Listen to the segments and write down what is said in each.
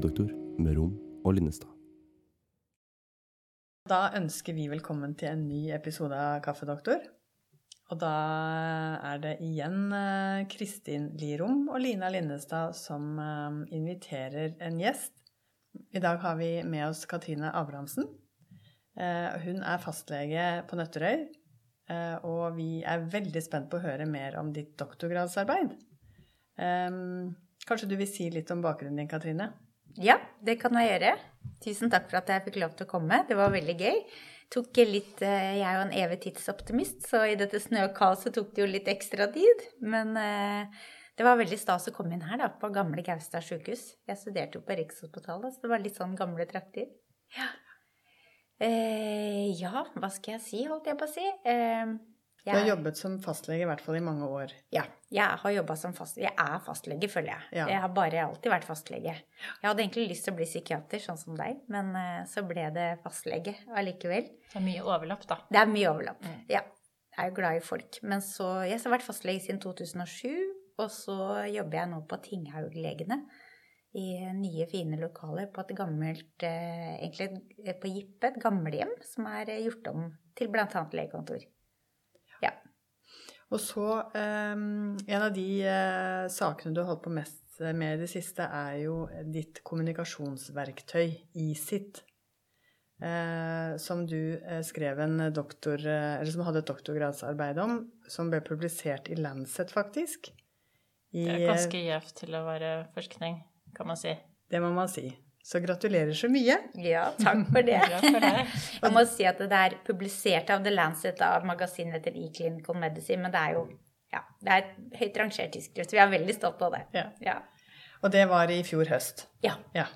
Kaffedoktor med Rom og Linnestad. Da ønsker vi velkommen til en ny episode av Kaffedoktor. Og da er det igjen eh, Kristin Lirom og Lina Linnestad som eh, inviterer en gjest. I dag har vi med oss Katrine Abrahamsen. Eh, Hun er fastlege på Nøtterøy, og vi er veldig spent på å høre mer om ditt doktorgradsarbeid. Kanskje du vil si litt om bakgrunnen din, Katrine? Ja, det kan jeg gjøre. Tusen takk for at jeg fikk lov til å komme. Det var veldig gøy. Tok litt, eh, jeg er jo en evig tidsoptimist, så i dette snøkaoset tok det jo litt ekstra tid. Men eh, det var veldig stas å komme inn her, da, på gamle Gaustad sjukehus. Jeg studerte jo på Rikshospitalet, så det var litt sånn gamle trakter. Ja. Eh, ja, hva skal jeg si, holdt jeg på å si. Eh, Du har jobbet som fastlege i hvert fall i mange år. ja, jeg har jobba som fastlege. Jeg er fastlege, føler jeg. Ja. Jeg har bare alltid vært fastlege. Jeg hadde egentlig lyst til å bli psykiater, sånn som deg, men eh, så ble det fastlege allikevel. Det er mye overlapp, da. Det er mye overlapp. Ja. Jeg er jo glad i folk. Men så Jeg har vært fastlege siden 2007, og så jobber jeg nå på Tinghauglegene. I nye, fine lokaler på et gammelt eh, Egentlig på Jippe, et gamlehjem som er eh, gjort om til bl.a. legekontor. Ja. Og så um, En av de uh, sakene du har holdt på mest med i det siste, er jo ditt kommunikasjonsverktøy, ISIT. Uh, som du uh, skrev en doktor... Eh, eller som hadde et doktorgradsarbeid om, som ble publisert i Lancet, faktisk. I, Det er ganske gjevt til å være forskning, kan man si. Det må man si. Så gratulerer så mye. ja, takk for det. For. Jeg må si at det er publisert av The Lancet av magasinet til E-Clinical Medicine, men det er jo ja, det er et høyt rangert tidsskrift. Vi er veldig stolt av det. Ja. Ja. Og det var i fjor høst. ja. Ja.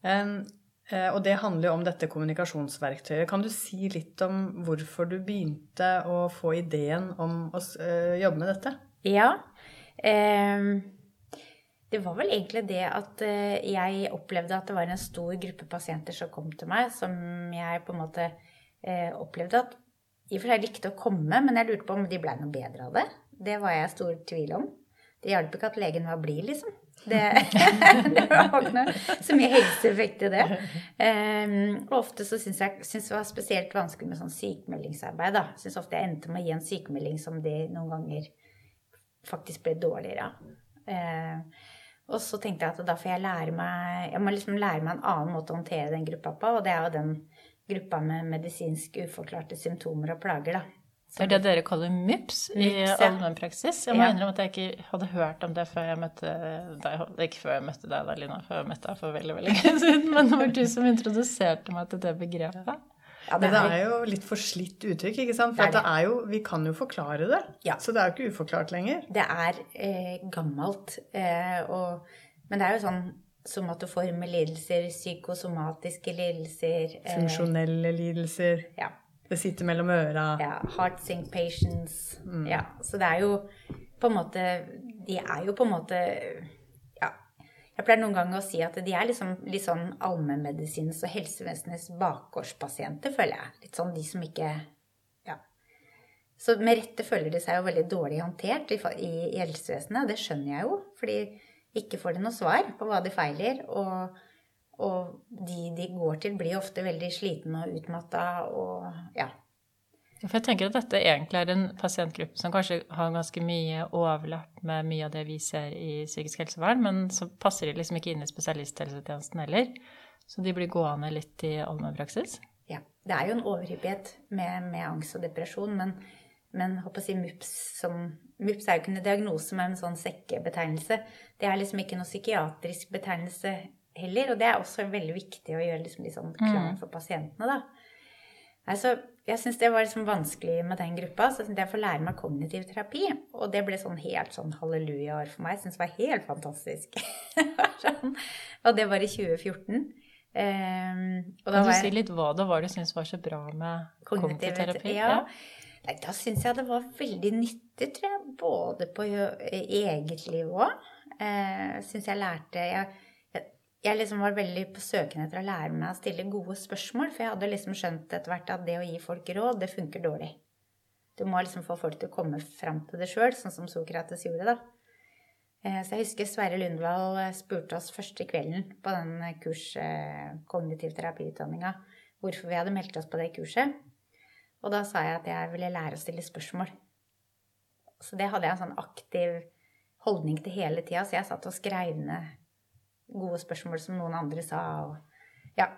Um, eh, og det handler jo om dette kommunikasjonsverktøyet. Kan du si litt om hvorfor du begynte å få ideen om å eh, jobbe med dette? Ja. ehm, det var vel egentlig det at eh, jeg opplevde at det var en stor gruppe pasienter som kom til meg, som jeg på en måte eh, opplevde at i og for seg likte å komme, men jeg lurte på om de blei noe bedre av det. Det var jeg i stor tvil om. Det hjalp ikke at legen var blid, liksom. Det, det var ikke noe, så mye helseeffekt i det. Ehm, og ofte så syns jeg synes det var spesielt vanskelig med sånn sykemeldingsarbeid. da. Syns ofte jeg endte med å gi en sykemelding som de noen ganger faktisk ble dårligere av. Og så tenkte jeg at da får jeg lære meg Jeg må liksom lære meg en annen måte å håndtere den gruppa på, og det er jo den gruppa med medisinsk uforklarte symptomer og plager, da. Det er det dere kaller MIPS i ja. allmennpraksis. Jeg må Ja. innrømme at jeg ikke hadde hørt om det før jeg møtte deg. Ikke før jeg møtte deg, da, Lina, før jeg møtte deg for veldig veldig lenge siden. Men det var du som introduserte meg til det begrepet. Ja, Det, det er jo litt forslitt uttrykk, ikke sant? For Det er det jo, vi kan jo forklare det. Ja. Så det er jo ikke uforklart lenger. Det er eh, gammelt. Eh, og, men det er jo sånn somatoforme lidelser, psykosomatiske lidelser eh, Funksjonelle lidelser. ja, Det sitter mellom øra. ja, Heart sync patients. Ja, så det er jo på en måte De er jo på en måte. Jeg pleier noen ganger å si at de er liksom litt sånn allmennmedisinens og helsevesenets bakgårdspasienter, føler jeg. Litt sånn de som ikke Ja. Så med rette føler de seg jo veldig dårlig håndtert i, i, helsevesenet, det skjønner jeg jo. fordi ikke får de noe svar på hva de feiler. Og, og de de går til, blir ofte veldig slitne og utmatta og ja. For jeg tenker at dette egentlig er en pasientgruppe som kanskje har ganske mye overlapp med mye av det vi ser i psykisk helsevern, men så passer de liksom ikke inn i spesialisthelsetjenesten heller. Så de blir gående litt i allmennpraksis. ja. Det er jo en overhyppighet med, med angst og depresjon, men, men håper å si MUPS som MUPS er jo ikke en diagnose men en sånn sekkebetegnelse. Det er liksom ikke noe psykiatrisk betegnelse heller, og det er også veldig viktig å gjøre liksom litt sånn klart for pasientene, da. Altså, jeg syns det var liksom vanskelig med den gruppa, så jeg får lære meg kognitiv terapi. Og det ble sånn helt sånn halleluja-år for meg. Jeg syns det var helt fantastisk. sånn. Og det var i 2014. Um, og da Kan du var si litt hva det var du syntes var så bra med kognitiv terapi? Ja. Nei, da syns jeg det var veldig nyttig, tror jeg. Både på eget liv òg. Uh, syns jeg lærte jeg, jeg, liksom var veldig på søken etter å lære meg å stille gode spørsmål. For jeg hadde liksom skjønt etter hvert at det å gi folk råd, det funker dårlig. Du må liksom få folk til å komme fram til det sjøl, sånn som Sokrates gjorde, da. Eh, Så jeg husker Sverre Lundvall eh, spurte oss første kvelden på den eh, kurs kognitiv terapiutdanninga hvorfor vi hadde meldt oss på det kurset. Og da sa jeg at jeg ville lære å stille spørsmål. Så det hadde jeg en sånn aktiv holdning til hele tida, så jeg satt og skrev ned gode spørsmål som noen andre sa. Og, ja.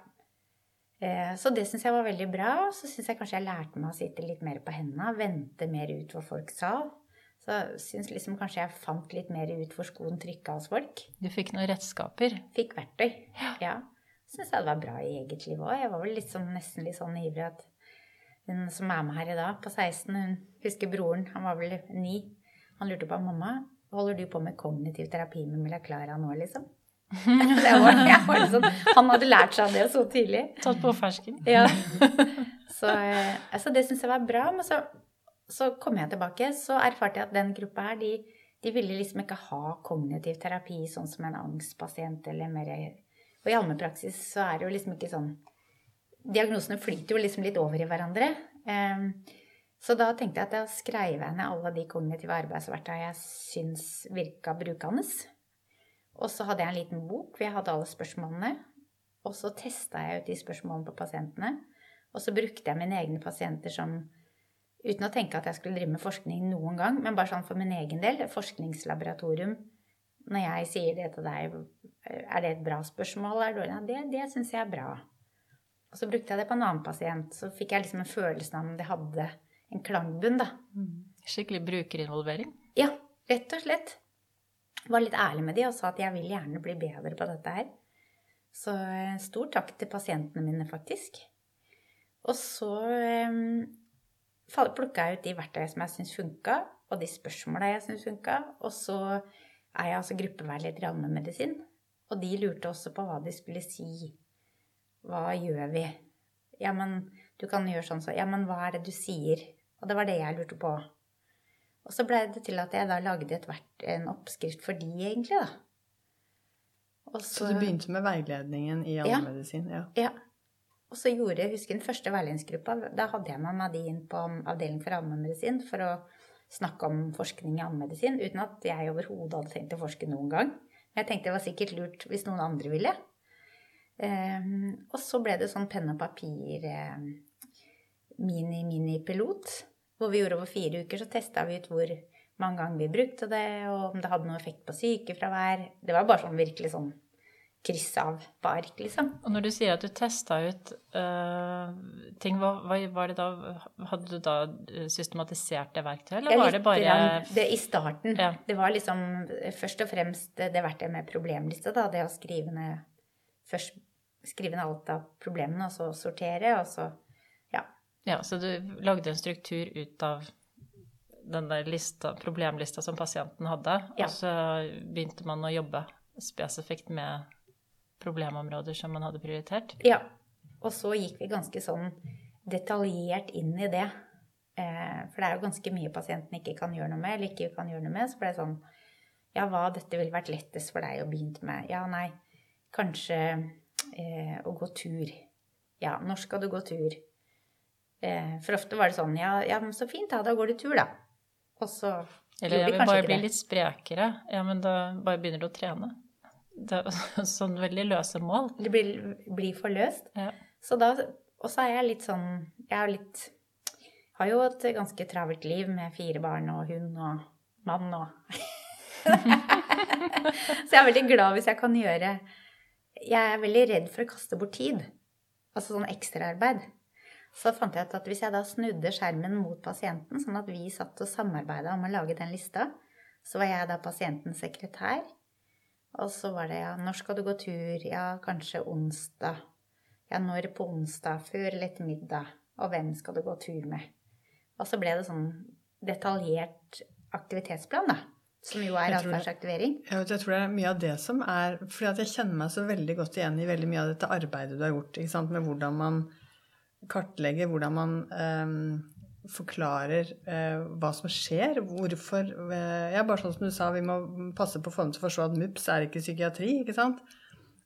Eh, Så det syns jeg var veldig bra. Og Så syns jeg kanskje jeg lærte meg å sitte litt mer på hendene, vente mer ut hva folk sa. Så syns liksom kanskje jeg fant litt mer ut hvor skoen trykka hos folk. Du fikk noen redskaper. Fikk verktøy. Ja. Syns jeg det var bra i eget liv òg. Jeg var vel litt sånn, nesten litt sånn ivrig at hun som er med her i dag, på 16, hun husker broren, han var vel 9. Han lurte på mamma, holder du på med kognitiv terapi med Milla Clara nå, liksom? var, var sånn, han hadde lært seg det så tidlig. Tatt på fersken. Ja. Så altså, det syns jeg var bra. Men så, så kom jeg tilbake, så erfarte jeg at den gruppa her, de, de ville liksom ikke ha kognitiv terapi sånn som en angstpasient eller mer Og i allmennpraksis så er det jo liksom ikke sånn Diagnosene flyter jo liksom litt over i hverandre. Um, Så da tenkte jeg at jeg skrev ned alle de kognitive arbeidsverktøyene jeg syns virka brukende. Og så hadde jeg en liten bok hvor jeg hadde alle spørsmålene. Og så testa jeg ut de spørsmålene på pasientene. Og så brukte jeg mine egne pasienter som Uten å tenke at jeg skulle drive med forskning noen gang, men bare sånn for min egen del. Forskningslaboratorium. Når jeg sier det til deg, er det et bra spørsmål? Er det, dårlig? ja, det, det syns jeg er bra. Og så brukte jeg det på en annen pasient. Så fikk jeg liksom en følelse av om det hadde en klangbunn, da. Skikkelig brukerinvolvering. Ja, rett og slett. Var litt ærlig med de og sa at jeg vil gjerne bli bedre på dette her. Så eh, stor takk til pasientene mine, faktisk. Og så um, plukka jeg ut de verktøyene som jeg syns funka, og de spørsmåla jeg syns funka. Og så er jeg altså gruppeveileder i allmennmedisin. Og de lurte også på hva de skulle si. Hva gjør vi? Ja, men du kan gjøre sånn så. Ja, men hva er det du sier? Og det var det jeg lurte på. Og så blei det til at jeg da lagde et vert, en oppskrift for de, egentlig, da. Og Så du begynte med veiledningen i allmedisin? Ja. Ja. Og så gjorde jeg, husker den første veiledningsgruppa, da hadde jeg med meg de inn på avdeling for allmennmedisin for å snakke om forskning i allmennmedisin, uten at jeg overhodet hadde tenkt å forske noen gang. Men jeg tenkte det var sikkert lurt hvis noen andre ville. Um, og så ble det sånn penn og papir eh, mini-mini-pilot, hvor vi gjorde over fire uker, så testa vi ut hvor mange ganger vi brukte det, og om det hadde noe effekt på sykefravær. Det var bare sånn virkelig sånn kryss av på ark, liksom. Og når du sier at du testa ut uh, ting, hva, hva var det da Hadde du da eh, systematisert det verktøyet, eller var det bare det I starten. Ja. Det var liksom først og fremst det verktøyet med problemliste, da. Det å skrive ned Først skrive ned alt av problemene, og så sortere, og så Ja. Så du lagde en struktur ut av den der lista, problemlista som pasienten hadde, Ja. og så begynte man å jobbe spesifikt med problemområder som man hadde prioritert. Ja. Og så gikk vi ganske sånn detaljert inn i det. Eh, for det er jo ganske mye pasienten ikke kan gjøre noe med, eller ikke kan gjøre noe med. Så ble det sånn Ja, hva dette ville vært lettest for deg å begynne med? Ja, nei, kanskje eh, å gå tur. Ja, når skal du gå tur? Eh, for ofte var det sånn Ja, ja men så fint, da. Da går du tur, da. Og så Eller jeg vil bare bli litt sprekere. Ja, men da bare begynner du å trene. Det er sånn veldig løse mål. Det blir, blir for løst. Ja. Så da, og så er jeg litt sånn Jeg er litt Har jo et ganske travelt liv med fire barn og hund og mann og Så jeg er veldig glad hvis jeg kan gjøre Jeg er veldig redd for å kaste bort tid. Altså sånn ekstraarbeid. Så fant jeg ut at hvis jeg da snudde skjermen mot pasienten, sånn at vi satt og samarbeida om å lage den lista, så var jeg da pasientens sekretær. Og så var det ja, når skal du gå tur? Ja, kanskje onsdag. Ja, når på onsdag? Før eller etter middag? Og hvem skal du gå tur med? Og så ble det sånn detaljert aktivitetsplan, da. Som jo er atferdsaktivering. Jeg, jeg tror det er mye av det som er fordi at jeg kjenner meg så veldig godt igjen i veldig mye av dette arbeidet du har gjort. Med hvordan man kartlegger, hvordan man um, forklarer uh, hva som skjer. Hvorfor uh, Ja, bare sånn som du sa, vi må passe på å få dem til å forstå at MUPS er ikke psykiatri. ikke sant?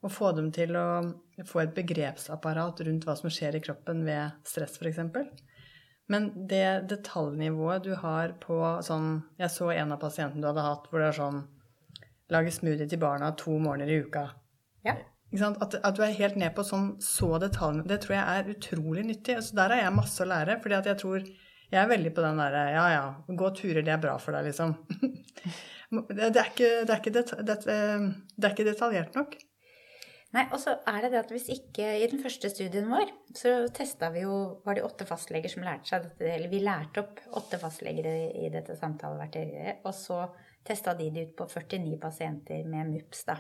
Og få dem til å få et begrepsapparat rundt hva som skjer i kroppen ved stress, f.eks. Men det detaljnivået du har på sånn Jeg så en av pasientene du hadde hatt, hvor det er sånn lage smoothie til barna to morgener i uka. Ja. At, at du er helt ned på sånn så detaljene. Det tror jeg er utrolig nyttig. Altså, der har jeg masse å lære. fordi jeg tror Jeg er veldig på den derre Ja, ja, gå turer, det er bra for deg, liksom. det, er ikke, det, er ikke det, det, er ikke detaljert nok. Nei, og så er det det at hvis ikke I den første studien vår så testa vi jo Var det åtte fastleger som lærte seg dette Eller vi lærte opp åtte fastleger i dette samtaleverktøyet. Og så testa de det ut på 49 pasienter med MUPS, da.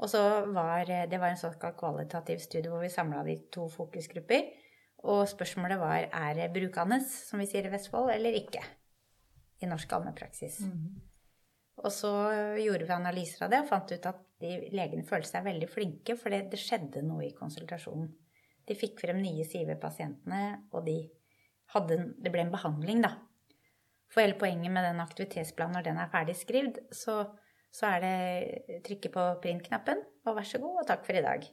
Og så var det var en såkalt kvalitativ studie hvor vi samla de to fokusgrupper. Og spørsmålet var er det brukende, som vi sier i Vestfold, eller ikke. I norsk allmennpraksis. Mm. Og så gjorde vi analyser av det og fant ut at de legene følte seg veldig flinke, for det, det skjedde noe i konsultasjonen. De fikk frem nye sider ved pasientene, og de hadde, det ble en behandling, da. For hele poenget med den aktivitetsplanen, når den er ferdig skrevet, så, så er det trykke på print-knappen, og vær så god, og takk for i dag.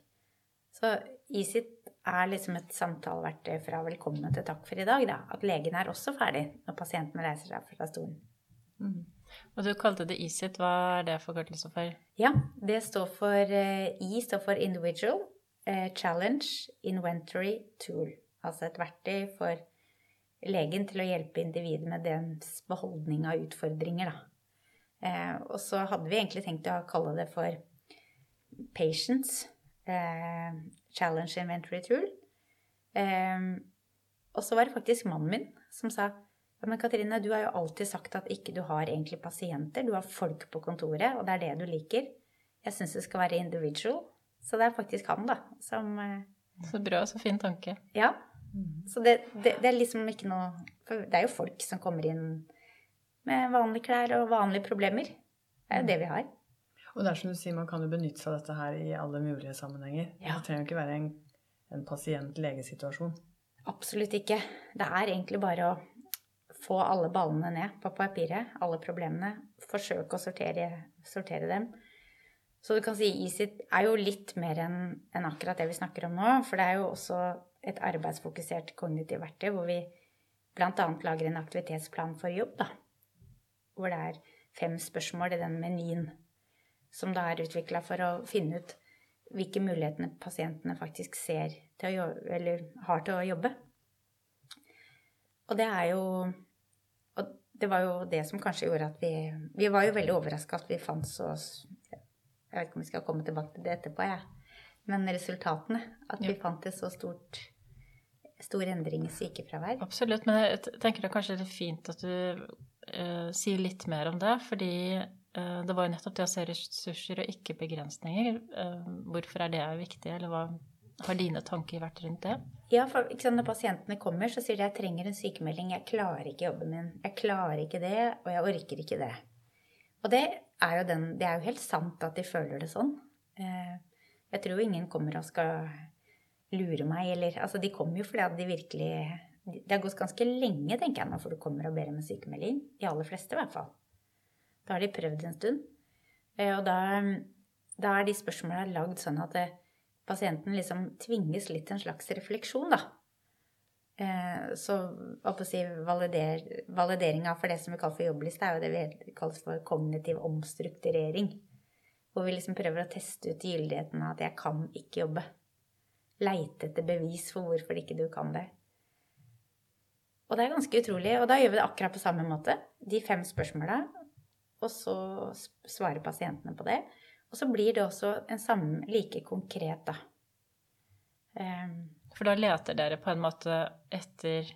Så EaSIT er liksom et samtaleverktøy fra velkommen til takk for i dag, da. At legen er også ferdig når pasienten reiser seg fra stolen. Mm. Og du kalte det ESIT. Hva er det forkortelse for? Ja, det står for eh, I står for Individual eh, Challenge Inventory Tool. Altså et verktøy for legen til å hjelpe individet med dens beholdning av utfordringer, da. Eh, og så hadde vi egentlig tenkt å kalle det for Patients Challenge Inventory Tool. og så var det faktisk mannen min som sa ja, men Katrine, du har jo alltid sagt at ikke du har egentlig pasienter. Du har folk på kontoret, og det er det du liker. Jeg syns det skal være individual. Så det er faktisk han, da, som eh, Så bra, så fin tanke. Ja. Så det, det, det, er liksom ikke noe For det er jo folk som kommer inn med vanlige klær og vanlige problemer. Det er jo det vi har. Og det er som du sier, man kan jo benytte seg av dette her i alle mulige sammenhenger. Ja. Det trenger jo ikke være en, en pasient-legesituasjon. Absolutt ikke. Det er egentlig bare å få alle ballene ned på papiret, alle problemene. Forsøke å sortere, sortere dem. Så du kan si EaSIT er jo litt mer enn en akkurat det vi snakker om nå. For det er jo også et arbeidsfokusert kognitivt verktøy hvor vi bl.a. lager en aktivitetsplan for jobb, da. Hvor det er fem spørsmål i den menyen som da er utvikla for å finne ut hvilke mulighetene pasientene faktisk ser til å jobbe, eller har til å jobbe. Og det er jo det var jo det som kanskje gjorde at vi Vi var jo veldig overraska at vi fant så Jeg vet ikke om vi skal komme tilbake til det etterpå, jeg. Men resultatene. At vi fant det så stort stor endring i sykefravær. Absolutt. Men jeg tenker det er kanskje det fint at du uh, si litt mer om det. Fordi uh, det var jo nettopp det å se ressurser og ikke begrensninger. Uh, hvorfor er det viktig, eller hva har dine tanker vært rundt det? Ja, for sant, Når pasientene kommer, så sier de jeg trenger en sykemelding. Jeg klarer ikke jobben min. Jeg klarer ikke det, og jeg orker ikke det. Og det er jo, den, det er jo helt sant at de føler det sånn. Jeg tror ingen kommer og skal lure meg, eller Altså, de kommer jo fordi at de virkelig Det har gått ganske lenge, tenker jeg, nå før du kommer og ber om en sykemelding. De aller fleste, i hvert fall. Da har de prøvd en stund. Eh, og da, da er de spørsmåla lagd sånn at det, pasienten liksom tvinges litt til en slags refleksjon, da. Eh, så si, valider, valideringa for det som vi kaller for jobbliste, er jo det vi kaller for kognitiv omstrukturering. Hvor vi liksom prøver å teste ut gyldigheten av at 'jeg kan ikke jobbe'. Leite etter bevis for hvorfor ikke du kan det. Og det er ganske utrolig. Og da gjør vi det akkurat på samme måte. De fem spørsmåla. Og så svarer pasientene på det. Og så blir det også en samme, like konkret, da. Um, For da leter dere på en måte etter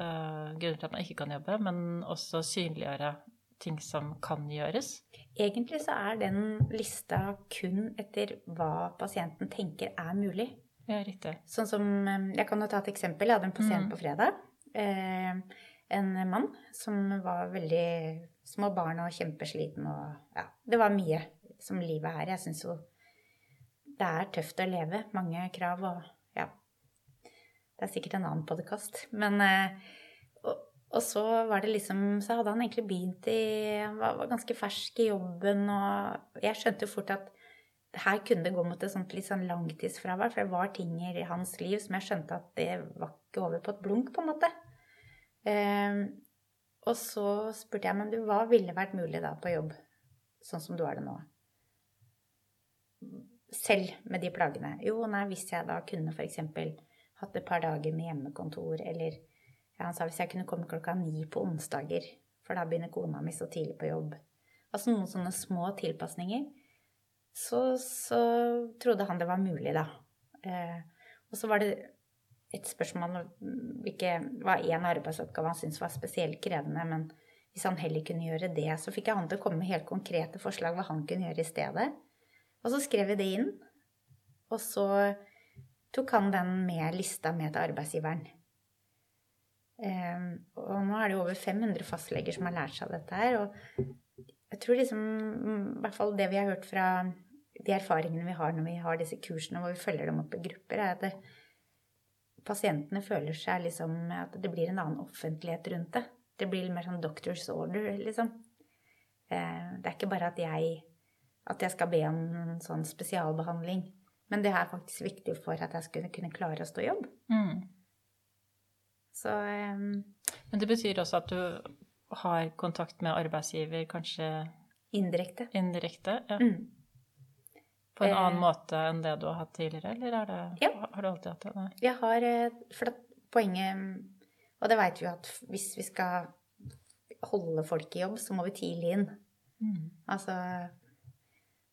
uh, grunner til at man ikke kan jobbe, men også synliggjøre ting som kan gjøres? Egentlig så er den lista kun etter hva pasienten tenker er mulig. Ja, riktig. Sånn som Jeg kan jo ta et eksempel. Jeg hadde en pasient mm. på fredag. Eh, en mann som var veldig små barn og kjempesliten og Ja, det var mye som livet er. Jeg syns jo det er tøft å leve. Mange krav og ja. Det er sikkert en annen podkast. Men eh, og, og, så var det liksom Så hadde han egentlig begynt i Han var, var ganske fersk i jobben, og jeg skjønte jo fort at her kunne det gå mot et sånt litt sånn langtidsfravær, for det var ting i hans liv som jeg skjønte at det var ikke over på et blunk, på en måte. Eh, og så spurte jeg men du, hva ville vært mulig da på jobb? sånn som du har det nå? Selv med de plagene. Jo, nei, hvis jeg da kunne f.eks. hatt et par dager med hjemmekontor, eller ja, han sa hvis jeg kunne komme klokka ni på onsdager, for da begynner kona mi så tidlig på jobb. Altså noen sånne små tilpasninger. Så, så trodde han det var mulig, da. Eh, og så var det et spørsmål hvilke hva én arbeidsoppgave han syntes var spesielt krevende, men hvis han heller kunne gjøre det, så fikk jeg han til å komme med helt konkrete forslag hva han kunne gjøre i stedet. Og så skrev vi det inn, og så tok han den med lista med til arbeidsgiveren. Um, og nå er det jo over 500 fastleger som har lært seg dette her. Og jeg tror liksom, i hvert fall det vi har hørt fra de erfaringene vi har når vi har disse kursene hvor vi følger dem opp i grupper, er at det, pasientene føler seg liksom at det blir en annen offentlighet rundt det. Det blir mer sånn doctor's order, liksom. Uh, det er ikke bare at jeg, at jeg skal be om en sånn spesialbehandling, men det er faktisk viktig for at jeg skal kunne klare å stå i jobb. Mm. Så um, Men det betyr også at du har kontakt med arbeidsgiver kanskje indirekte. indirekte? Ja. Mm. På en Eh. annen måte enn det du har hatt tidligere, eller er det, Ja. har du alltid hatt det? Nei. Jeg har eh, For poenget Og det veit vi jo at hvis vi skal holde folk i jobb, så må vi tidlig inn. Mm. Altså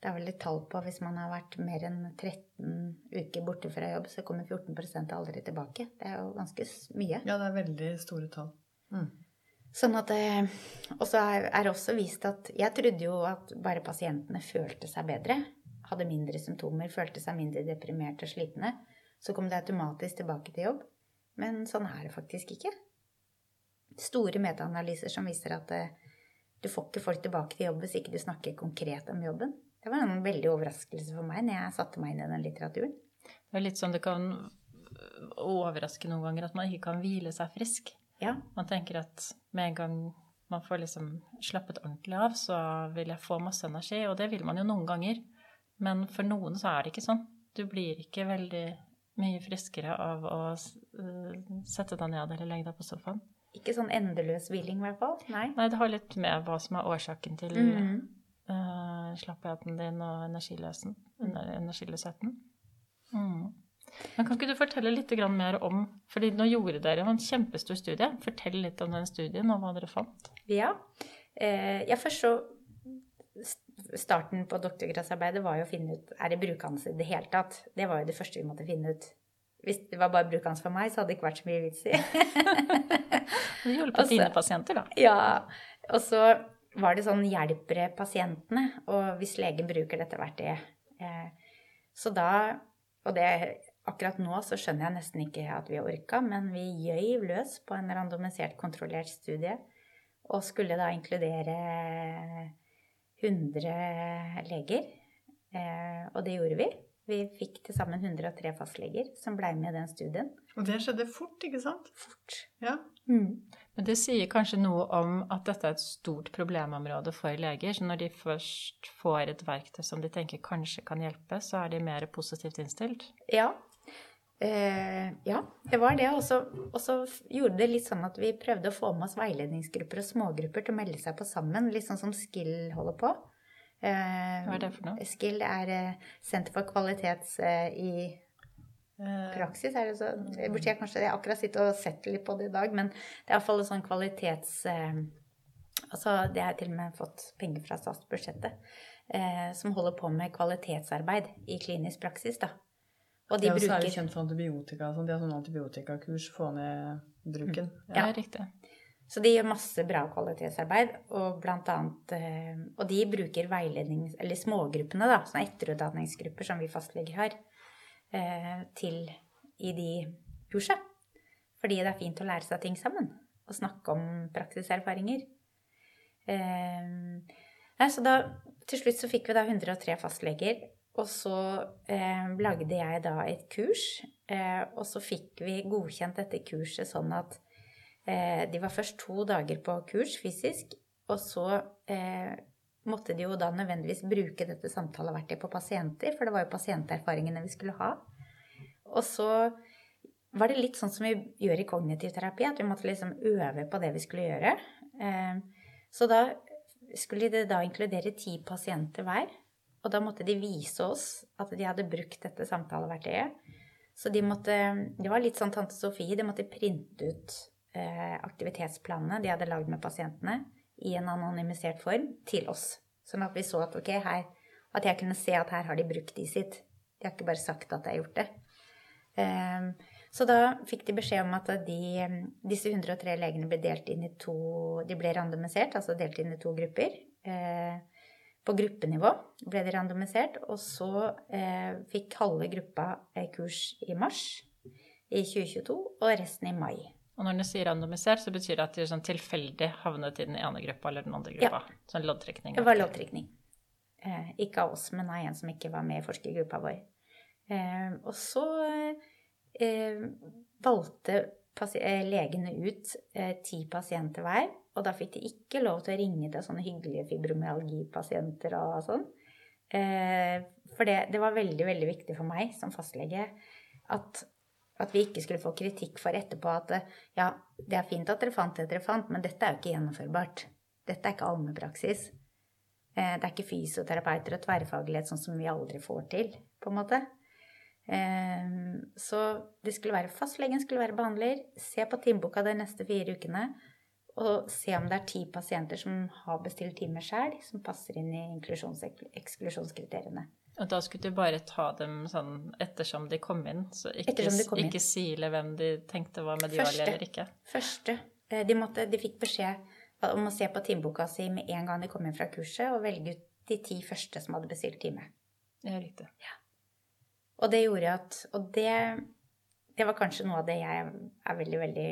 Det er vel et tall på hvis man har vært mer enn 13 uker borte fra jobb, så kommer 14% aldri tilbake. Det er jo ganske mye. Ja, det er veldig store tall. Mm. Sånn at Og så er er det også vist at Jeg trodde jo at bare pasientene følte seg bedre, hadde mindre symptomer, følte seg mindre deprimerte og slitne, så kom det automatisk tilbake til jobb. Men sånn er det faktisk ikke. Store metaanalyser som viser at eh, du får ikke folk tilbake til jobb hvis ikke du snakker konkret om jobben. Det var en veldig overraskelse for meg når jeg satte meg inn i den litteraturen. Det er litt sånn det kan overraske noen ganger at man ikke kan hvile seg frisk. Ja, Man tenker at med en gang man får liksom slappet ordentlig av, så vil jeg få masse energi, og det vil man jo noen ganger. Men for noen så er det ikke sånn. Du blir ikke veldig mye friskere av å eh, sette deg ned eller legge deg på sofaen. Ikke sånn endeløs hviling, i hvert fall. Nei. Nei, det har litt med hva som er årsaken til mm -hmm. uh, slappheten din og energiløsen, energiløsheten. Mm. Men kan ikke du fortelle litt mer om fordi nå gjorde dere en kjempestor studie. Fortell litt om den studien og hva dere fant. Ja. Eh, ja, først så Starten på doktorgradsarbeidet var jo å finne ut er det brukende i det hele tatt. Det var jo det første vi måtte finne ut. Hvis det var bare brukende for meg, så hadde det ikke vært så mye vits i. Det hjulpet Altså- dine pasienter, da. ja. Og så var det sånn hjelper pasientene, og hvis legen bruker dette verktøyet. Eh, så da Og det akkurat nå så skjønner jeg nesten ikke at vi orka, men vi gjøy løs på en randomisert, kontrollert studie. Og skulle da inkludere 100 leger. Eh, og det gjorde vi. Vi fikk til sammen 103 fastleger som blei med i den studien. Og det skjedde fort, ikke sant? Fort. Ja. Men det sier kanskje noe om at dette er et stort problemområde for leger. Så når de først får et verktøy som de tenker kanskje kan hjelpe, så er de mer positivt innstilt. Ja. Eh, ja, det var det. Og så, gjorde det litt sånn at vi prøvde å få med oss veiledningsgrupper og smågrupper til å melde seg på sammen, litt sånn som Skill holder på. Eh, Hva er det for noe? Skill er eh, Senter for kvalitets eh, i Eh, praksis. Er det så, jeg burde jeg kanskje jeg akkurat sitte og sett litt på det i dag, men det er iallfall en sånn kvalitets... Eh, altså, det har til og med fått penger fra statsbudsjettet. Eh, som holder på med kvalitetsarbeid i klinisk praksis, da. Og de det er jo særlig kjent for antibiotika. Sånn. De har sånn antibiotikakurs, få ned bruken. Ja, Ja. riktig. Så de gjør masse bra kvalitetsarbeid, og blant annet eh, Og de bruker veiledning, eller smågruppene, da, sånne etterutdanningsgrupper som vi fastleger har, eh, til i de kurset. Fordi det er fint å lære seg ting sammen, og snakke om praksiserfaringer. Eh, så da Til slutt så fikk vi da 103 fastleger, og så eh, lagde jeg da et kurs, eh, og så fikk vi godkjent dette kurset sånn at Eh, de var først to dager på kurs fysisk, og så eh, måtte de jo da nødvendigvis bruke dette samtaleverktøyet på pasienter, for det var jo pasienterfaringene vi skulle ha. Og så var det litt sånn som vi gjør i kognitiv terapi, at vi måtte liksom øve på det vi skulle gjøre. Eh, så da skulle de da inkludere ti pasienter hver. Og da måtte de vise oss at de hadde brukt dette samtaleverktøyet. Så de måtte Det var litt sånn tante Sofie, de måtte printe ut eh, aktivitetsplanene de hadde lagd med pasientene, i en anonymisert form, til oss. Sånn at vi så at ok, her At jeg kunne se at her har de brukt de sitt. De har ikke bare sagt at de har gjort det. Eh, så da fikk de beskjed om at de, disse 103 legene ble delt inn i to De ble randomisert, altså delt inn i to grupper. Eh, på gruppenivå ble de randomisert, og så eh, fikk halve gruppa kurs i mars i 2022, og resten i mai. Og når du sier randomisert, så betyr det at de sånn tilfeldig havnet i den ene gruppa eller den andre gruppa? Sånn loddtrekning? Det var loddtrekning. Eh, ikke av oss, men av en som ikke var med i forskergruppa vår. Eh, og så eh, valgte eh, legene ut eh, ti pasienter hver, og da fikk de ikke lov til å ringe til sånne hyggelige fibromyalgipasienter og sånn. Eh, for det, det var veldig, veldig viktig for meg som fastlege at, at vi ikke skulle få kritikk for etterpå at ja, det er fint at dere fant det dere fant, men dette er jo ikke gjennomførbart. Dette er ikke allmennpraksis. Eh, det er ikke fysioterapeuter og tverrfaglighet sånn som vi aldri får til, på en måte. Eh, Så det skulle være fastlegen skulle være behandler, se på timeboka de neste fire ukene, og se om det er ti pasienter som har bestilt time sjøl, som passer inn i inklusjonseksklusjonskriteriene. Og da skulle du bare ta dem sånn ettersom de kom inn, så ikke, kom inn. ikke sile hvem de tenkte var Første. eller ikke? Første. eh, De, måtte, de fikk beskjed om å se på timeboka si med en gang de kom inn fra kurset, og velge ut de ti første som hadde bestilt time. Ja, riktig. Og det gjorde at Og det, det var kanskje noe av det jeg er veldig, veldig,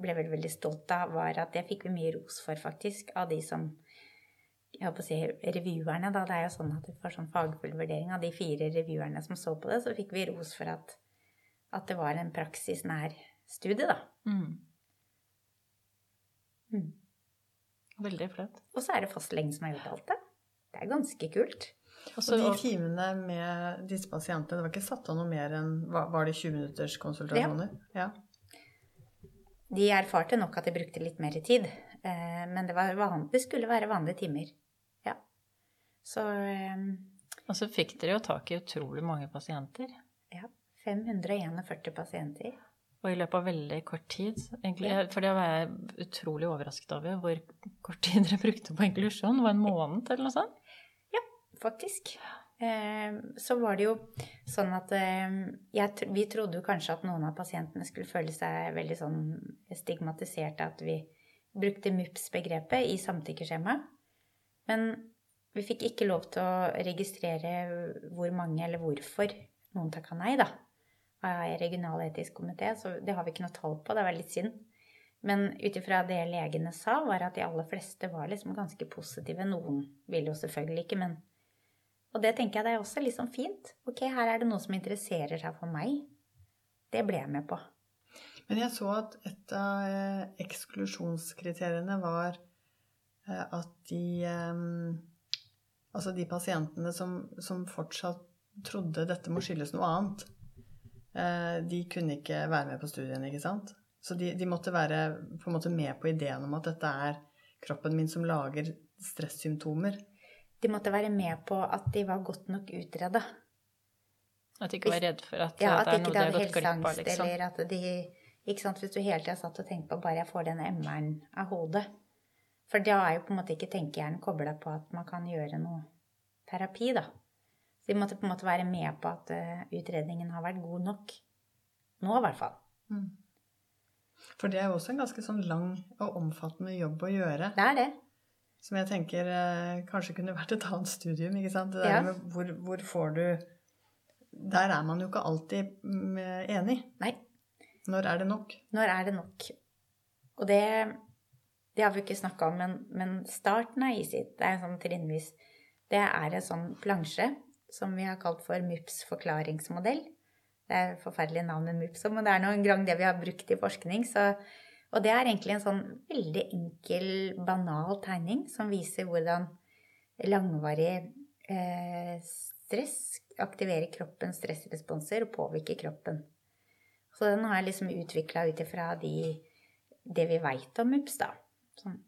ble veldig, veldig stolt av, var at det fikk vi mye ros for, faktisk, av de som jeg håper å si revyerne, da. Det er jo sånn at du får sånn fagfull vurdering av de fire revyerne som så på det. Så fikk vi ros for at, at det var en praksisnær studie, da. Mm. Mm. Veldig flott. Og så er det fastlegen som har gjort alt det. Det er ganske kult. Og de timene med disse pasientene, det var ikke satt av noe mer enn Var var det 20 minutters konsultasjoner? Ja. De erfarte nok at de brukte litt mer tid, eh, men det, var van det skulle være vanlige timer. Ja. Så eh, Og så fikk dere jo tak i utrolig mange pasienter. ja, 541 pasienter. Og i løpet av veldig kort tid. Egentlig, For det var jeg utrolig overrasket over hvor kort tid dere brukte på inklusjon. Det var en måned eller noe sånt? Ja, faktisk. Eh, så var det jo sånn at eh, jeg, vi trodde jo kanskje at noen av pasientene skulle føle seg veldig sånn stigmatiserte, at vi brukte MUPS-begrepet i samtykkeskjemaet. Men vi fikk ikke lov til å registrere hvor mange eller hvorfor noen takka nei, da. Av regional etisk komité, så det har vi ikke noe tall på. Det var litt synd. Men ut ifra det legene sa, var at de aller fleste var liksom ganske positive. Noen ville jo selvfølgelig ikke, men Og det tenker jeg det er også litt sånn fint. Ok, her er det noe som interesserer seg for meg. Det ble jeg med på. Men jeg så at et av eh, eksklusjonskriteriene var eh, at de eh, Altså de pasientene som, som fortsatt trodde dette må skyldes noe annet, de kunne ikke være med på studien, ikke sant? Så de, de måtte være på en måte med på ideen om at dette er kroppen min som lager stressymptomer. De måtte være med på at de var godt nok utreda. At de ikke var redd for at Ja, at det er noe de har gått glipp av, liksom. eller at de ikke sant, Hvis du hele tida satt og tenkte på bare jeg får den MR-en av hodet. For da er jo på en måte ikke tenkehjernen kobla på at man kan gjøre noe terapi, da. Så de måtte på en måte være med på at eh, utredningen har vært god nok. Nå, i hvert fall. For det er jo også en ganske sånn lang og omfattende jobb å gjøre. Det er det. Som jeg tenker eh, kanskje kunne vært et annet studium. ikke sant? Det der med hvor, hvor får du Der er man jo ikke alltid mm, enig. Nei. Når er det nok? Når er det nok? Og det, det har vi ikke snakka om, men, men starten av Easy det er en sånn trinnvis Det er en sånn plansje som vi har kalt for MUPS forklaringsmodell. Det er forferdelig navn MUPS, men det er noen gang det vi har brukt i forskning. Så, og det er egentlig en sånn veldig enkel, banal tegning som viser hvordan langvarig eh, stress aktiverer kroppens stressresponser og påvirker kroppen. Så den har jeg liksom utvikla ut ifra de, det vi veit om MUPS, da. Sånn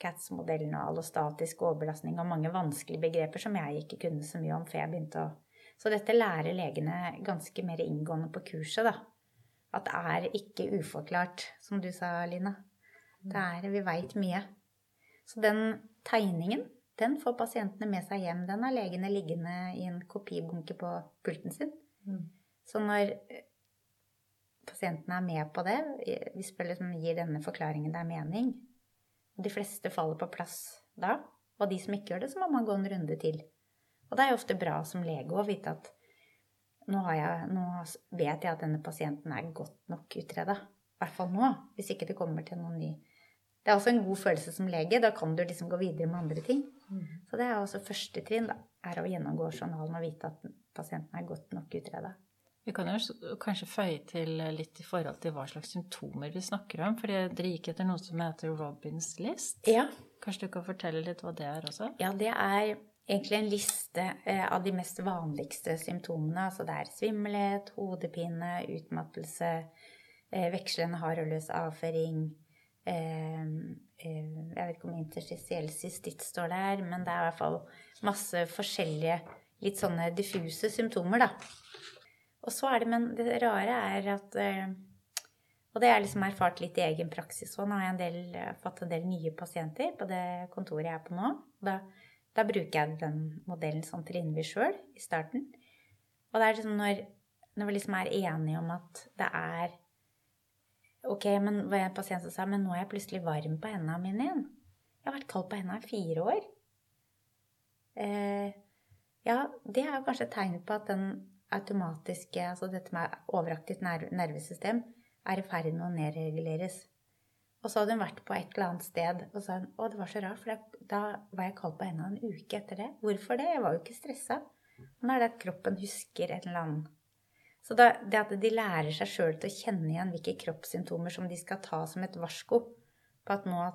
CATS-modellen og allostatisk overbelastning og mange vanskelige begreper som jeg ikke kunne så mye om før jeg begynte å Så dette lærer legene ganske mer inngående på kurset, da. At det er ikke uforklart, som du sa, Lina. Det er, Vi veit mye. Så den tegningen, den får pasientene med seg hjem. Den har legene liggende i en kopibunke på pulten sin. Mm. Så når eh, pasientene er med på det, vi spør liksom, gir denne forklaringen det er mening, og de fleste faller på plass da, og de som ikke gjør det, så må man gå en runde til. Og det er jo ofte bra som lege å vite at nå, jeg, nå vet jeg at denne pasienten er godt nok utreda. I hvert fall nå, hvis ikke det kommer til noen ny. Det er også en god følelse som lege. Da kan du liksom gå videre med andre ting. Mm. Så det er også første trinn, da. Er å gjennomgå journalen og vite at pasienten er godt nok utreda. Vi kan jo kanskje føye til litt i forhold til hva slags symptomer vi snakker om. For dere gikk etter noe som heter Robins list. Ja. Kanskje du kan fortelle litt hva det er også? Ja, det er egentlig en liste eh, av de mest vanligste symptomene. Altså det er svimmelhet, hodepine, utmattelse, eh, vekslende hard og løs avføring. Eh, jeg vet ikke om interstitiell cystitt står der, men det er i hvert fall masse forskjellige, litt sånne diffuse symptomer, da. Og så er det, men det rare er at Og det har jeg liksom erfart litt i egen praksis. Og nå har jeg en del, fått en del nye pasienter på det kontoret jeg er på nå. Da da bruker jeg den modellen sånn vi sjøl i starten. Og det er liksom når, når, vi liksom er enige om at det er Ok, men var en pasient som sa men nå er jeg plutselig varm på hendene mine igjen. Jeg har vært kald på hendene i fire år. Eh, ja, det er kanskje et tegn på at den automatiske, altså dette med overaktivt nervesystem, er i ferd med å nedreguleres. Og så hadde hun vært på et eller annet sted og sa hun, å, det var så rart, for da var jeg kald på henda en uke etter det. Hvorfor det? Jeg var jo ikke stressa. Men er det at kroppen husker et eller annet. Så da, det at de lærer seg sjøl til å kjenne igjen hvilke kroppssymptomer som de skal ta som et varsko på at nå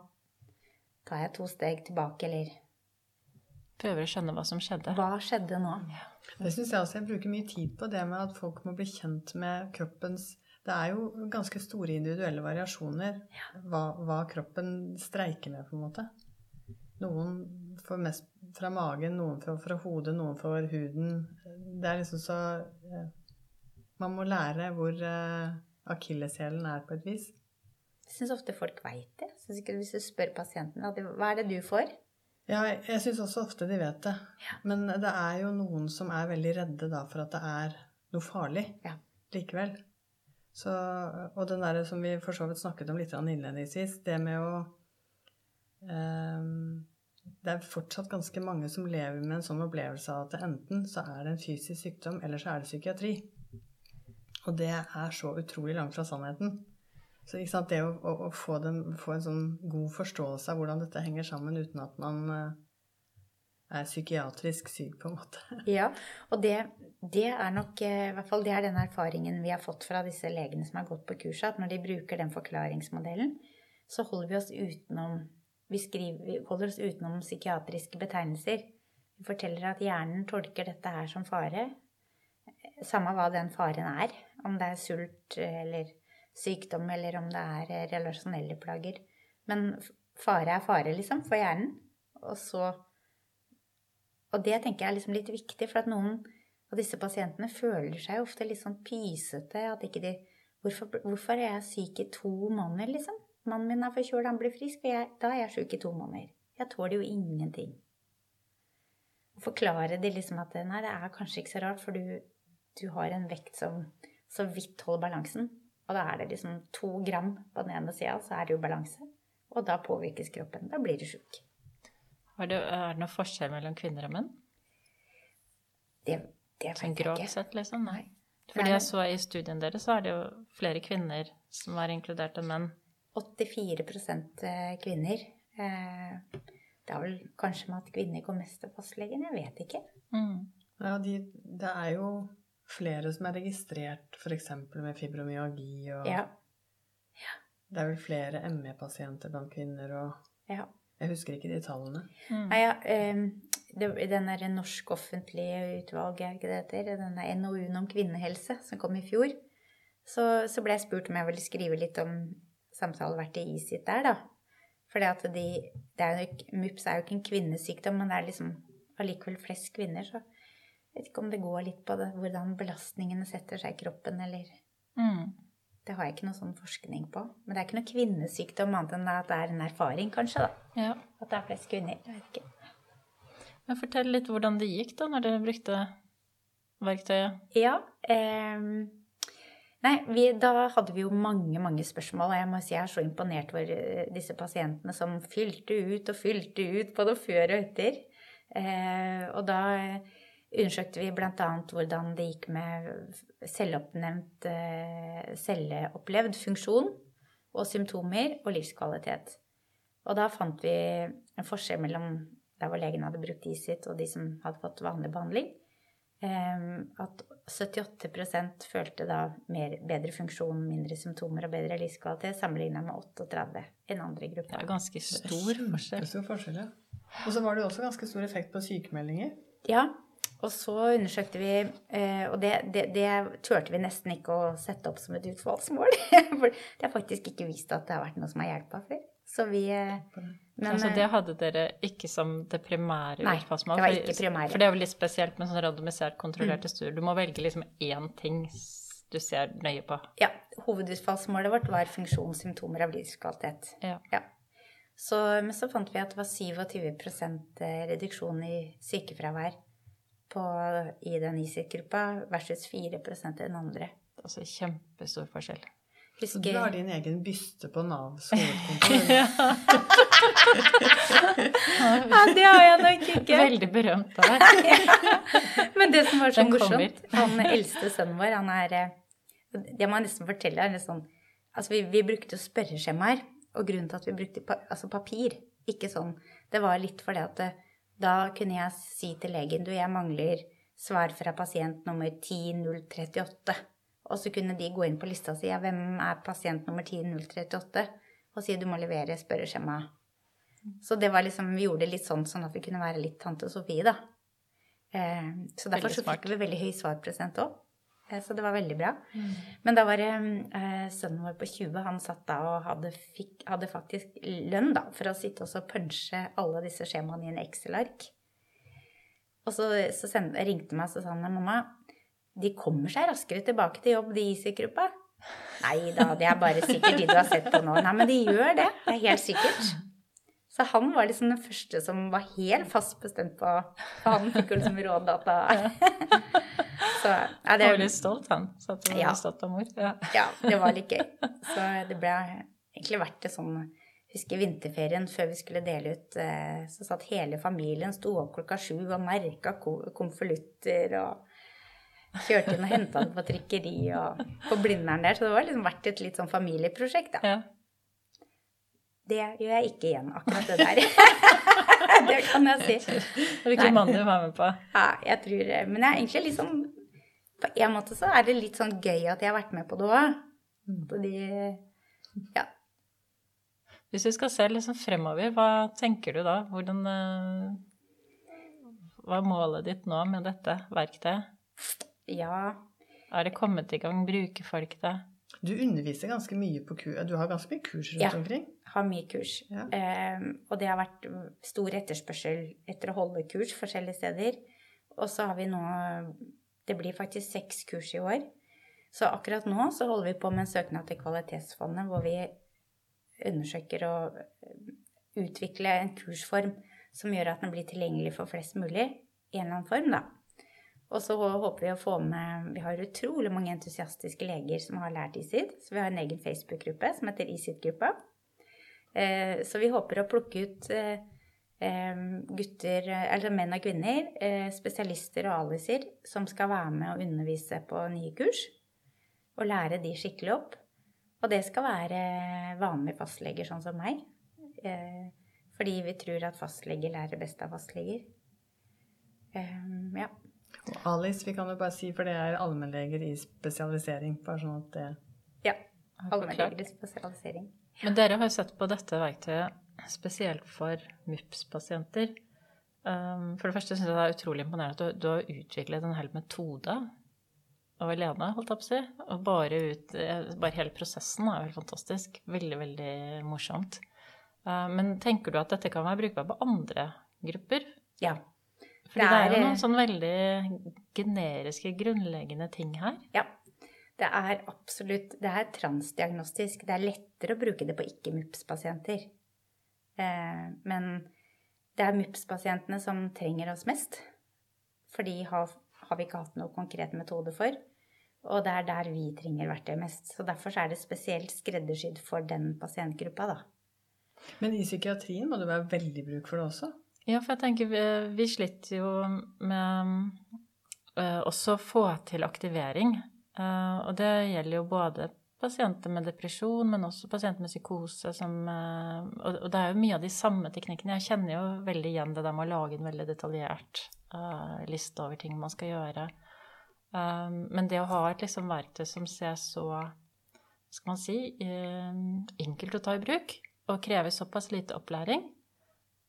tar jeg to steg tilbake, eller Prøver å skjønne hva som skjedde. Hva skjedde nå? Det syns jeg også. Jeg bruker mye tid på det med at folk må bli kjent med kroppens det er jo ganske store individuelle variasjoner ja. hva, hva, kroppen streiker med, på en måte. Noen får mest fra magen, noen får fra hodet, noen får huden. Det er liksom så eh, Man må lære hvor eh, akilleshælen er, på et vis. Jeg syns ofte folk veit det. Synes ikke Hvis du spør pasienten hva er det du får? Ja, jeg syns også ofte de vet det. Ja. Men det er jo noen som er veldig redde da for at det er noe farlig ja. likevel. Så, og den der som vi for så vidt snakket om litt innledningsvis, det med å um, Det er fortsatt ganske mange som lever med en sånn opplevelse av at enten så er det en fysisk sykdom, eller så er det psykiatri. Og det er så utrolig langt fra sannheten. Så det å, å, å få, den, få, en sånn god forståelse av hvordan dette henger sammen uten at man uh, er psykiatrisk syk, på en måte. Ja, og det, det, er nok eh, i hvert fall det er den erfaringen vi har fått fra disse legene som har gått på kurset, at når de bruker den forklaringsmodellen, så holder vi oss utenom vi, skriver, vi holder oss utenom psykiatriske betegnelser. Vi forteller at hjernen tolker dette her som fare, samme hva den faren er. Om det er sult eller sykdom, eller om det er eh, relasjonelle plager. Men fare er fare, liksom, for hjernen. Og så og det tenker jeg er liksom litt viktig, for at noen av disse pasientene føler seg ofte litt sånn pysete. At ikke de hvorfor, hvorfor, er jeg syk i to måneder, liksom? Mannen min er forkjøla, han blir frisk, og jeg, da er jeg syk i to måneder. Jeg tåler jo ingenting. Forklare de liksom at nei, det er kanskje ikke så rart, for du, du har en vekt som så vidt holder balansen. Og da er det liksom to gram på den ene sida, så er det jo balanse. Og da påvirkes kroppen. Da blir du sjuk. Er det, er det noen forskjell mellom kvinner og menn? Det, det vet sånn grovt sett, liksom? Nei. Fordi jeg så i studien deres, så er det jo flere kvinner som er inkludert enn menn. 84 eh, kvinner. Eh, det er vel kanskje med at kvinner går mest til fastlegen, jeg vet ikke. Mm. Ja, de, det er jo flere som er registrert f.eks. med fibromyalgi og ja. Ja. Det er vel flere ME-pasienter blant kvinner og ja. Jeg husker ikke de tallene. Mm. Nei, ja, um, det, den derre norsk offentlige utvalg, er ikke det heter? Denne NOU-en om kvinnehelse som kom i fjor. Så, så, ble jeg spurt om jeg ville skrive litt om samtaleverktøyet i sitt der, da. At de, MUPS er jo ikke en kvinnesykdom, men det er liksom allikevel flest kvinner, så jeg vet ikke om det går litt på det, hvordan belastningene setter seg i kroppen, eller Mm. Det har jeg ikke noe sånn forskning på. Men det er ikke noe kvinnesykdom annet enn at det er en erfaring, kanskje, da. Ja. At det er flest kvinner. Jeg vet ikke. Men fortell litt hvordan det gikk da, når dere brukte verktøyet. Ja. ehm, nei, vi, da hadde vi jo mange, mange spørsmål, og jeg må si jeg er så imponert over eh, disse pasientene som fylte ut og fylte ut både før og etter. Eh, og da eh, undersøkte vi bl.a. hvordan det gikk med selvoppnevnt eh, celleopplevd funksjon og symptomer og livskvalitet. Og da fant vi en forskjell mellom der hvor legen hadde brukt ISIT og de som hadde fått vanlig behandling. Eh, at 78% følte da mer, bedre funksjon, mindre symptomer og bedre livskvalitet sammenlignet med 38 enn andre Det er ganske stor forskjell. Stor forskjell, ja. Og så var det også ganske stor effekt på sykemeldinger. Ja, og så undersøkte vi, eh, og det, det, det turte vi nesten ikke å sette opp som et utvalgsmål. For det har faktisk ikke vist at det har vært noe som har hjulpet før. Så vi eh, men, altså, det hadde dere ikke som det primære Nei, utfallsmål? det var ikke primære. For det er jo litt spesielt med sånn randomisert kontrollerte studier. Du må velge liksom én ting du ser nøye på. Ja, hovedutfallsmålet vårt var funksjonssymptomer av livskvalitet. Ja. Ja. Så, men så fant vi at det var 27% reduksjon i sykefravær på, i den ISIT-gruppa versus 4% i den andre. Altså kjempestor forskjell. Så du har din egen byste på Navs hovedkontor. ja, det har jeg nok ikke. Veldig berømt av deg. Men det som var så Den morsomt, han eldste sønnen vår, han er eh, Det må jeg nesten fortelle. er litt sånn, altså vi, vi brukte jo spørreskjemaer, og grunnen til at vi brukte pa, altså papir, ikke sånn Det var litt fordi at det, da kunne jeg si til legen du, jeg mangler svar fra pasient nummer 10038. Og så kunne de gå inn på lista og si ja, hvem er pasient nummer 10038? Og si du må levere spørreskjema. Så det var liksom, vi gjorde det litt sånn sånn at vi kunne være litt tante Sofie, da. Eh, så derfor så fikk vi veldig høy svarprosent òg. Eh, så det var veldig bra. Men da var det eh, sønnen vår på 20, han satt da og hadde, fikk, hadde faktisk lønn da, for å sitte og punche alle disse skjemaene i en Excel-ark. Og så, så send, ringte meg og sa han mamma, de kommer seg raskere tilbake til jobb, de i ISIC-gruppa. Nei da, det er bare sikkert de du har sett på nå. Nei, men de gjør det. Det er helt sikkert. Så han var liksom den første som var helt fast bestemt på For han fikk jo liksom rådata. Så ja, det, var litt stolt, han. Så at du var Ja. stolt av mor. Ja. ja, det var litt gøy. Så det ble egentlig vært det sånn Husker vinterferien før vi skulle dele ut, eh, så satt hele familien, sto opp klokka sju og merka ko- konvolutter og kjørte inn og henta den på trykkeri og på Blindern der. Så det var liksom vært et litt sånn familieprosjekt, da. Ja. Det gjør jeg ikke igjen, akkurat det der. det kan jeg si. Hvilken mann du var med på? Ja, jeg tror Men jeg er egentlig litt sånn På en måte så er det litt sånn gøy at jeg har vært med på det òg. Fordi Ja. Hvis du skal se liksom fremover, hva tenker du da? Hvordan eh, Hva er målet ditt nå med dette verktøyet? Ja. Er det kommet i gang? Bruker folk det? Du underviser ganske mye på kurs. Du har ganske mye kurs rundt Ja. omkring. Har mye kurs. Ja. Um, og det har vært stor etterspørsel etter å holde kurs forskjellige steder. Og så har vi nå Det blir faktisk seks kurs i år. Så akkurat nå så holder vi på med en søknad til Kvalitetsfondet hvor vi undersøker å utvikle en kursform som gjør at den blir tilgjengelig for flest mulig i en eller annen form, da. Og så håper vi å få med Vi har utrolig mange entusiastiske leger som har lært ISID. Så vi har en egen Facebook-gruppe som heter ISID-gruppa. Eh, Så vi håper å plukke ut eh, eh, gutter, eller menn og kvinner, spesialister og aliser, som skal være med og undervise på nye kurs. Og lære de skikkelig opp. Og det skal være vanlige fastleger, sånn som meg. Fordi vi tror at fastleger lærer best av fastleger. Ja. Og Alice, vi kan jo bare si, for det er allmennleger i spesialisering. Bare sånn at det ja. Allmennleger i spesialisering. Men dere har jo sett på dette verktøyet spesielt for MUPS-pasienter. Um, For det første syns jeg det er utrolig imponerende at du, du har utviklet en hel metode av alene, holdt jeg på å si. Og bare, ut, bare hele prosessen er jo helt fantastisk. Veldig, veldig morsomt. Eh, Men tenker du at dette kan være brukbart på andre grupper? Ja. For Det det er jo noen sånn veldig generiske, grunnleggende ting her. Ja. Det er absolutt Det er transdiagnostisk. Det er lettere å bruke det på ikke-MUPS-pasienter. Eh, men det er MUPS-pasientene som trenger oss mest. For de har, har vi ikke hatt noe konkret metode for. Og det er der vi trenger verktøy mest. Så derfor så er det spesielt skreddersydd for den pasientgruppa, da. Men i psykiatrien må det være veldig bruk for det også? Ja, for jeg tenker vi, vi sliter jo med uh, også å få til aktivering. Uh, og det gjelder jo både pasienter med depresjon, men også pasienter med psykose som uh, og, og det er jo mye av de samme teknikkene. Jeg kjenner jo veldig igjen det der med å lage en veldig detaljert liste over ting man skal gjøre. Men det å ha et liksom verktøy som ser så skal man si, enkelt å ta i bruk, og krever såpass lite opplæring,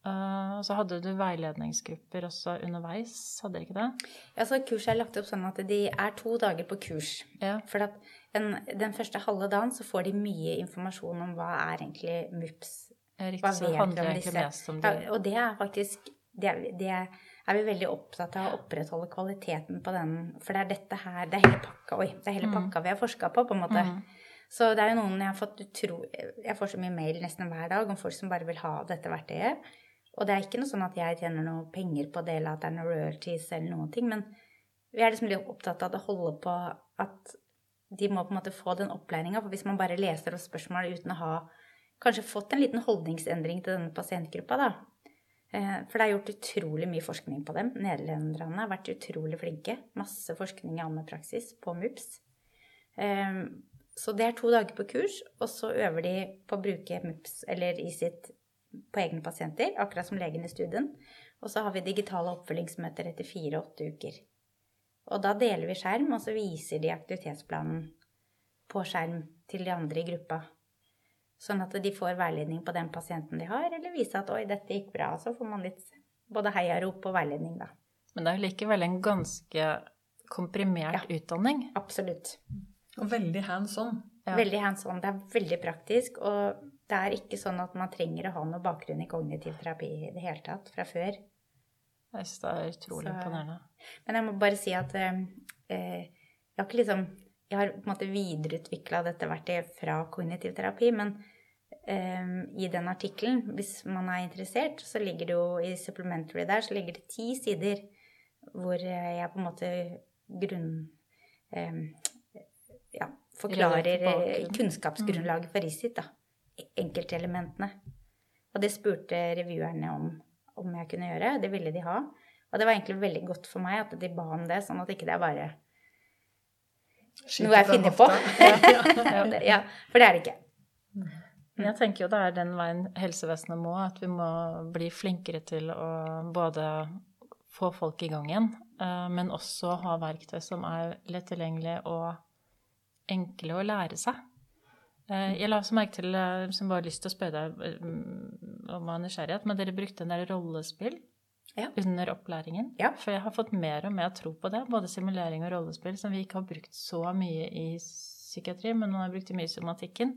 Uh, så hadde du veiledningsgrupper også underveis, hadde dere ikke det? Ja, så kurset er lagt opp sånn at de er to dager på kurs. Ja. For at en, den første halve dagen så får de mye informasjon om hva er egentlig MUPS. Hva Riktig, så vet handler om disse? mest om Ja, og det er faktisk det er, det er vi veldig opptatt av å opprettholde kvaliteten på den. For det er dette her Det er hele pakka, oi, det er hele Mm. vi har forska på, på en måte. Mm. Så det er jo noen jeg har fått utro... Jeg får så mye mail nesten hver dag om folk som bare vil ha dette verktøyet. Og det er ikke noe sånn at jeg tjener noe penger på det, eller at det er noe royalties eller noen ting, men vi er liksom litt opptatt av å holde på at de må på en måte få den opplæringa. For hvis man bare leser opp spørsmål uten å ha kanskje fått en liten holdningsendring til denne pasientgruppa, da. Eh, For det er gjort utrolig mye forskning på dem. Nederlenderne har vært utrolig flinke. Masse forskning i ammepraksis på MUPS. Eh, Så det er to dager på kurs, og så øver de på å bruke MUPS eller i sitt på egne pasienter, akkurat som legen i studien. Og så har vi digitale oppfølgingsmøter etter fire-åtte uker. Og da deler vi skjerm, og så viser de aktivitetsplanen på skjerm til de andre i gruppa. Sånn at de får veiledning på den pasienten de har, eller vise at 'oi, dette gikk bra'. Så får man litt både heiarop og veiledning, da. Men det er jo likevel en ganske komprimert utdanning. Absolutt. Og veldig hands on. Ja. Veldig hands on. Det er veldig praktisk. Og det er ikke sånn at man trenger å ha noe bakgrunn i kognitiv terapi i det hele tatt fra før. Jeg syns det er utrolig Så- imponerende. Men jeg må bare si at eh, eh, jeg har ikke liksom Jeg har på en måte videreutvikla dette verktøyet fra kognitiv terapi, men eh, i den artikkelen, hvis man er interessert, så ligger det jo i supplementary der, så ligger det ti sider hvor jeg på en måte grunn... Eh, ja, forklarer eh, kunnskapsgrunnlaget for RISIT, da. Enkeltelementene. Og det spurte revyerne om om jeg kunne gjøre. Det ville de ha. Og det var egentlig veldig godt for meg at de ba om det, sånn at ikke det er bare noe jeg finner på. ja, for det er det ikke. Men jeg tenker jo det er den veien helsevesenet må, at vi må bli flinkere til å både få folk i gang igjen, eh, men også ha verktøy som er lett tilgjengelig og enkle å lære seg. Eh, Jeg la også merke til, eh, som bare har lyst til å spørre deg eh, om av nysgjerrighet, men dere brukte en del rollespill Ja. under opplæringen. Ja. For jeg har fått mer og mer tro på det, både simulering og rollespill, som vi ikke har brukt så mye i psykiatri, men man har brukt det mye i somatikken.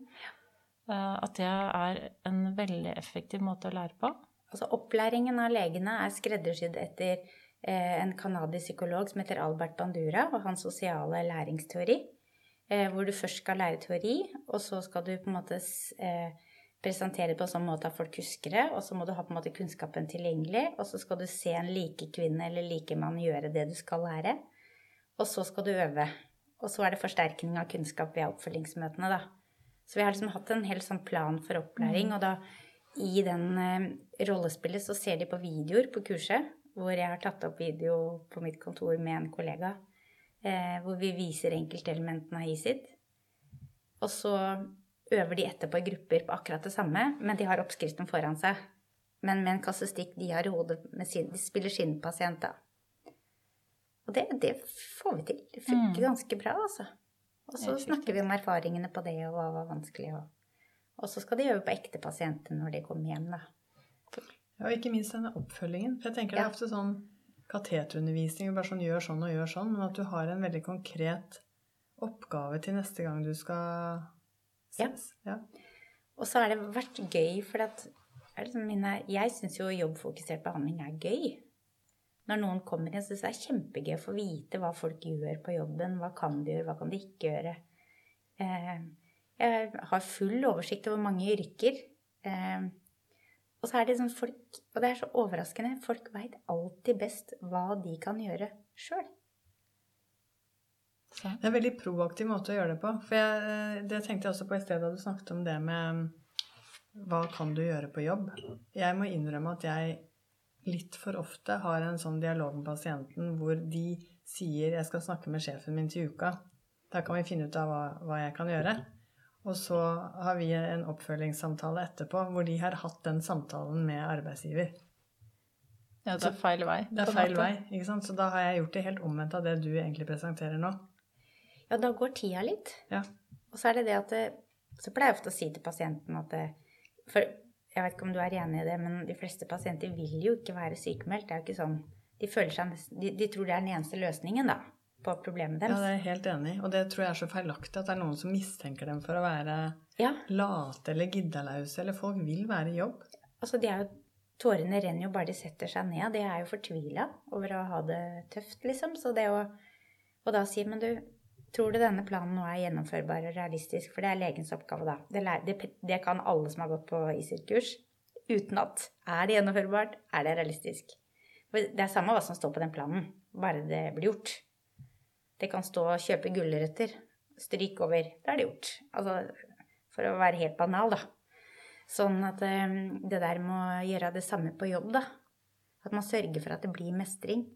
At det er en veldig effektiv måte å lære på. Altså, opplæringen av legene er skreddersydd etter en kanadisk psykolog som heter Albert Bandura, og hans sosiale læringsteori. Eh, hvor du først skal lære teori, og så skal du på en måte eh, presentere det på en sånn måte at folk husker det, og så må du ha på en måte kunnskapen tilgjengelig, og så skal du se en likekvinne eller likemann gjøre det du skal lære, og så skal du øve. Og så er det forsterkning av kunnskap via oppfølgingsmøtene, da. Så vi har liksom hatt en hel sånn plan for opplæring, og da i den eh, rollespillet så ser de på videoer på kurset, hvor jeg har tatt opp video på mitt kontor med en kollega, eh, hvor vi viser enkeltelementene av ISID. Og så øver de etterpå i grupper på akkurat det samme, men de har oppskriften foran seg. Men med en kassestikk de har i hodet, med sin, de spiller sin pasient da. Og det, det får vi til. Det funker Mm. ganske bra, altså. Og så snakker vi om erfaringene på det, og hva var vanskelig. Og, og så skal de øve på ekte pasienter når de kommer hjem, da. Ja, og ikke minst denne oppfølgingen. For jeg tenker det er ofte sånn kateterundervisning, bare sånn gjør sånn og gjør sånn, men at du har en veldig konkret oppgave til neste gang du skal ses. Ja. Og så har det vært gøy, for at liksom mine Jeg syns jo jobbfokusert behandling er gøy. Når noen kommer inn, syns jeg det er kjempegøy å få vite hva folk gjør på jobben. Hva kan de gjøre, hva kan de ikke gjøre. Eh, jeg har full oversikt over mange yrker. Eh, og så er det sånn folk Og det er så overraskende. Folk veit alltid best hva de kan gjøre sjøl. Det er en veldig proaktiv måte å gjøre det på. For jeg, det tenkte jeg også på i sted da du snakket om det med hva kan du gjøre på jobb? Jeg må innrømme at jeg litt for ofte har en sånn dialog med pasienten hvor de sier 'jeg skal snakke med sjefen min til uka'. Da kan vi finne ut av hva, hva jeg kan gjøre. Og så har vi en oppfølgingssamtale etterpå hvor de har hatt den samtalen med arbeidsgiver. Ja, det er feil vei. Det er feil vei, ikke sant? Så da har jeg gjort det helt omvendt av det du egentlig presenterer nå. Ja, da går tida litt. Ja. Og så er det det at det, Så pleier jeg ofte å si til pasienten at det, For jeg vet ikke om du er enig i det, men de fleste pasienter vil jo ikke være sykemeldt. Det er jo ikke sånn De, føler seg de, de tror det er den eneste løsningen, da, på problemet deres. Ja, det er jeg helt enig i. Og det tror jeg er så feilaktig at det er noen som mistenker dem for å være Ja, late eller giddalause, eller folk vil være i jobb. altså de er jo Tårene renner jo bare de setter seg ned. De er jo fortvila over å ha det tøft, liksom. Så det å Og da si Men du, tror du denne planen nå er gjennomførbar og realistisk? For det er legens oppgave, da. Det, det, det kan alle som har gått på ISIL-kurs. Uten at Er det gjennomførbart? Er det realistisk? Det er samme hva som står på den planen, bare det blir gjort. Det kan stå 'kjøpe gulrøtter'. Stryk over. Da er det gjort. Altså, for å være helt banal, da. Sånn at eh, det der med å gjøre det samme på jobb, da. At man sørger for at det blir mestring.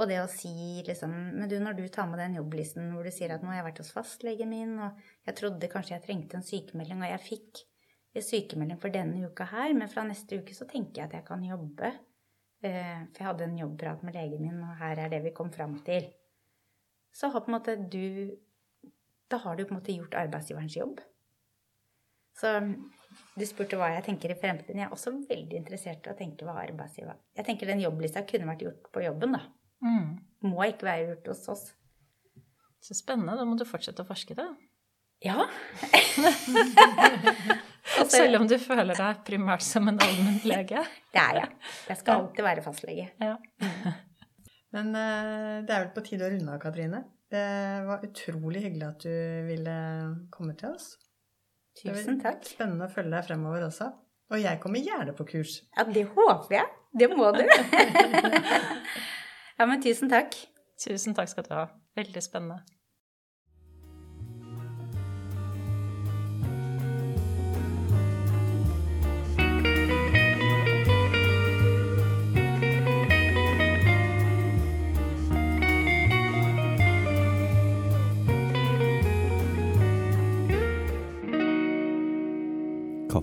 Og det å si liksom Men du, når du tar med den jobblisten hvor du sier at nå har jeg vært hos fastlegen min, og jeg trodde kanskje jeg trengte en sykemelding, og jeg fikk en sykemelding for denne uka her, men fra neste uke så tenker jeg at jeg kan jobbe. Eh, For jeg hadde en jobbprat med legen min, og her er det vi kom fram til. Så har på en måte du Da har du på en måte gjort arbeidsgiverens jobb. Så du spurte hva jeg tenker i fremtiden. Jeg er også veldig interessert i å tenke hva arbeidsgiver Jeg tenker den jobblista kunne vært gjort på jobben, da. Mm. Må ikke være gjort hos oss. Så spennende. Da må du fortsette å forske, da. Ja. Selv om du føler deg primært som en allmennlege. Det er jeg. Jeg skal alltid være fastlege. Ja. Men eh, det er vel på tide å runde av, Katrine. Det var utrolig hyggelig at du ville komme til oss. Det Tusen takk. Spennende å følge deg fremover også. Og jeg kommer gjerne på kurs. Ja, det håper jeg. Det må du. Ja, men tusen takk. Tusen takk skal du ha. Veldig spennende.